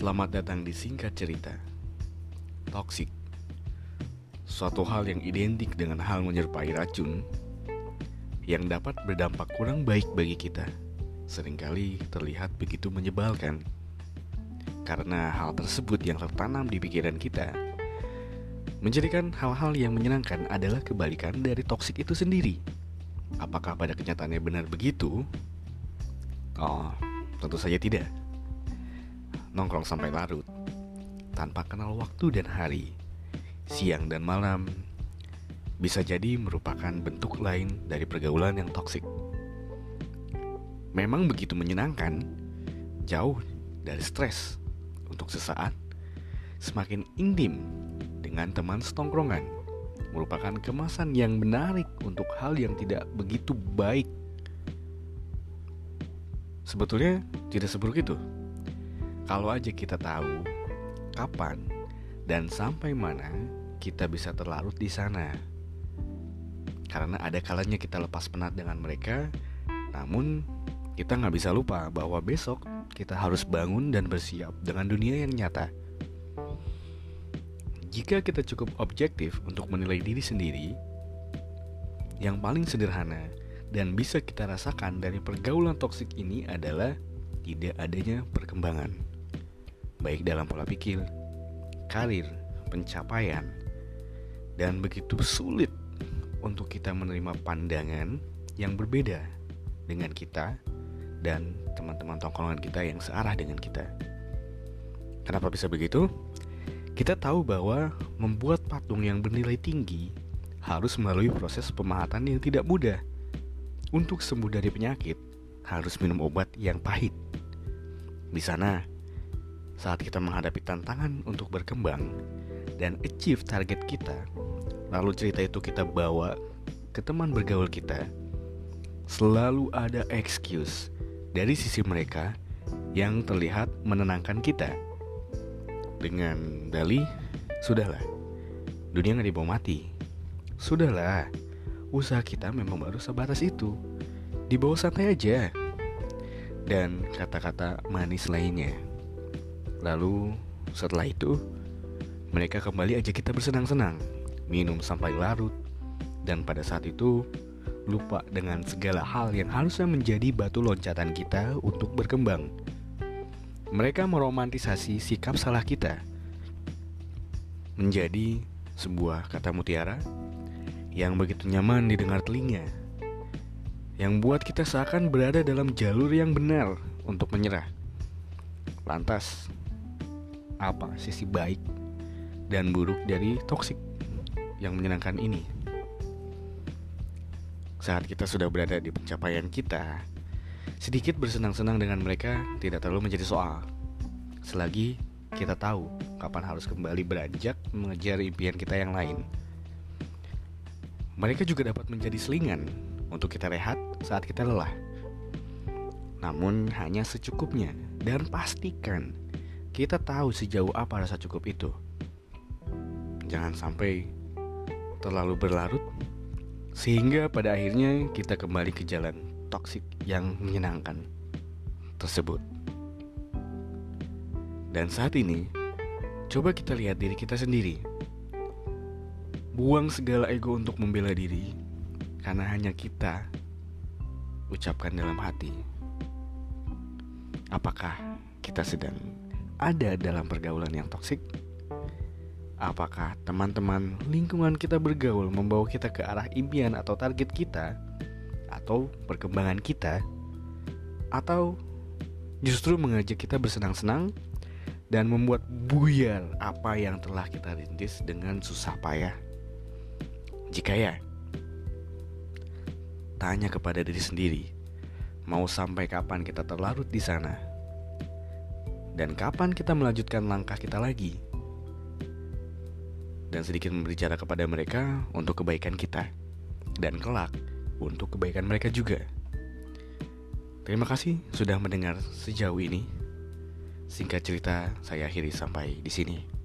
Selamat datang di singkat cerita. Toxic. Suatu hal yang identik dengan hal menyerupai racun yang dapat berdampak kurang baik bagi kita. Seringkali terlihat begitu menyebalkan. Karena hal tersebut yang tertanam di pikiran kita menjadikan hal-hal yang menyenangkan adalah kebalikan dari toksik itu sendiri. Apakah pada kenyataannya benar begitu? Oh, tentu saja tidak nongkrong sampai larut tanpa kenal waktu dan hari, siang dan malam bisa jadi merupakan bentuk lain dari pergaulan yang toksik. Memang begitu menyenangkan, jauh dari stres untuk sesaat, semakin intim dengan teman setongkrongan, merupakan kemasan yang menarik untuk hal yang tidak begitu baik. Sebetulnya tidak seburuk itu. Kalau aja kita tahu kapan dan sampai mana kita bisa terlarut di sana. Karena ada kalanya kita lepas penat dengan mereka, namun kita nggak bisa lupa bahwa besok kita harus bangun dan bersiap dengan dunia yang nyata. Jika kita cukup objektif untuk menilai diri sendiri, yang paling sederhana dan bisa kita rasakan dari pergaulan toksik ini adalah tidak adanya perkembangan baik dalam pola pikir, karir, pencapaian, dan begitu sulit untuk kita menerima pandangan yang berbeda dengan kita dan teman-teman tongkrongan kita yang searah dengan kita. Kenapa bisa begitu? Kita tahu bahwa membuat patung yang bernilai tinggi harus melalui proses pemahatan yang tidak mudah. Untuk sembuh dari penyakit, harus minum obat yang pahit. Di sana, saat kita menghadapi tantangan untuk berkembang dan achieve target kita, lalu cerita itu kita bawa ke teman bergaul kita, selalu ada excuse dari sisi mereka yang terlihat menenangkan kita. Dengan dalih, sudahlah, dunia nggak dibawa mati. Sudahlah, usaha kita memang baru sebatas itu. Di bawah santai aja. Dan kata-kata manis lainnya. Lalu setelah itu mereka kembali aja kita bersenang-senang, minum sampai larut, dan pada saat itu lupa dengan segala hal yang harusnya menjadi batu loncatan kita untuk berkembang. Mereka meromantisasi sikap salah kita menjadi sebuah kata mutiara yang begitu nyaman didengar telinga, yang buat kita seakan berada dalam jalur yang benar untuk menyerah. Lantas, apa sisi baik dan buruk dari toksik yang menyenangkan ini. Saat kita sudah berada di pencapaian kita, sedikit bersenang-senang dengan mereka tidak terlalu menjadi soal. Selagi kita tahu kapan harus kembali beranjak mengejar impian kita yang lain. Mereka juga dapat menjadi selingan untuk kita rehat saat kita lelah. Namun hanya secukupnya dan pastikan kita tahu sejauh apa rasa cukup itu. Jangan sampai terlalu berlarut sehingga pada akhirnya kita kembali ke jalan toksik yang menyenangkan tersebut. Dan saat ini, coba kita lihat diri kita sendiri. Buang segala ego untuk membela diri karena hanya kita ucapkan dalam hati. Apakah kita sedang ada dalam pergaulan yang toksik? Apakah teman-teman lingkungan kita bergaul membawa kita ke arah impian atau target kita atau perkembangan kita atau justru mengajak kita bersenang-senang dan membuat buyar apa yang telah kita rintis dengan susah payah? Jika ya, tanya kepada diri sendiri, mau sampai kapan kita terlarut di sana? Dan kapan kita melanjutkan langkah kita lagi. Dan sedikit berbicara kepada mereka untuk kebaikan kita, dan kelak untuk kebaikan mereka juga. Terima kasih sudah mendengar sejauh ini. Singkat cerita, saya akhiri sampai di sini.